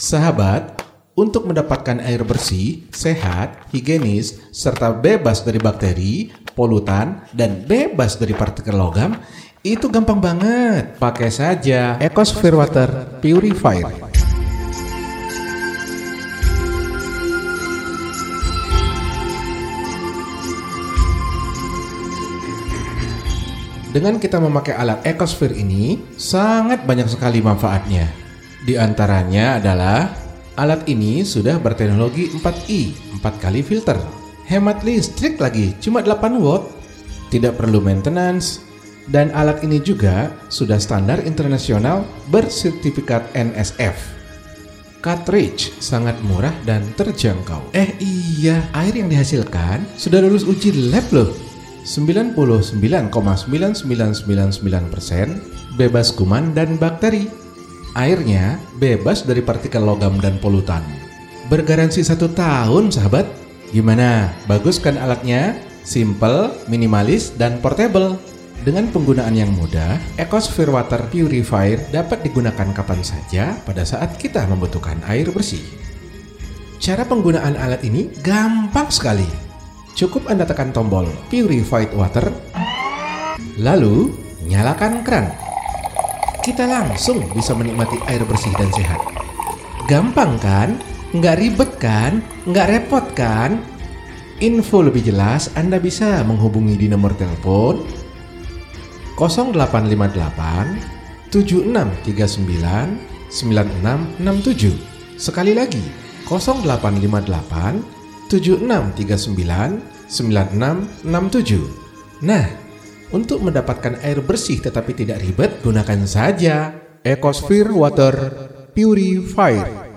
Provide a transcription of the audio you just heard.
Sahabat, untuk mendapatkan air bersih, sehat, higienis, serta bebas dari bakteri, polutan, dan bebas dari partikel logam, itu gampang banget. Pakai saja Ecosphere Water Purifier. Dengan kita memakai alat Ecosphere ini, sangat banyak sekali manfaatnya. Di antaranya adalah alat ini sudah berteknologi 4i, 4 kali filter. Hemat listrik lagi, cuma 8 watt. Tidak perlu maintenance. Dan alat ini juga sudah standar internasional bersertifikat NSF. Cartridge sangat murah dan terjangkau. Eh iya, air yang dihasilkan sudah lulus uji lab loh. 99,9999% bebas kuman dan bakteri. Airnya bebas dari partikel logam dan polutan. Bergaransi satu tahun, sahabat. Gimana? Bagus kan alatnya? Simple, minimalis, dan portable. Dengan penggunaan yang mudah, Ecosphere Water Purifier dapat digunakan kapan saja pada saat kita membutuhkan air bersih. Cara penggunaan alat ini gampang sekali. Cukup Anda tekan tombol Purified Water, lalu nyalakan keran. Kita langsung bisa menikmati air bersih dan sehat. Gampang kan? Nggak ribet kan? Nggak repot kan? Info lebih jelas Anda bisa menghubungi di nomor telepon 0858 7639 9667. Sekali lagi 0858 7639 9667. Nah, untuk mendapatkan air bersih tetapi tidak ribet, gunakan saja Ecosphere Water Purifier.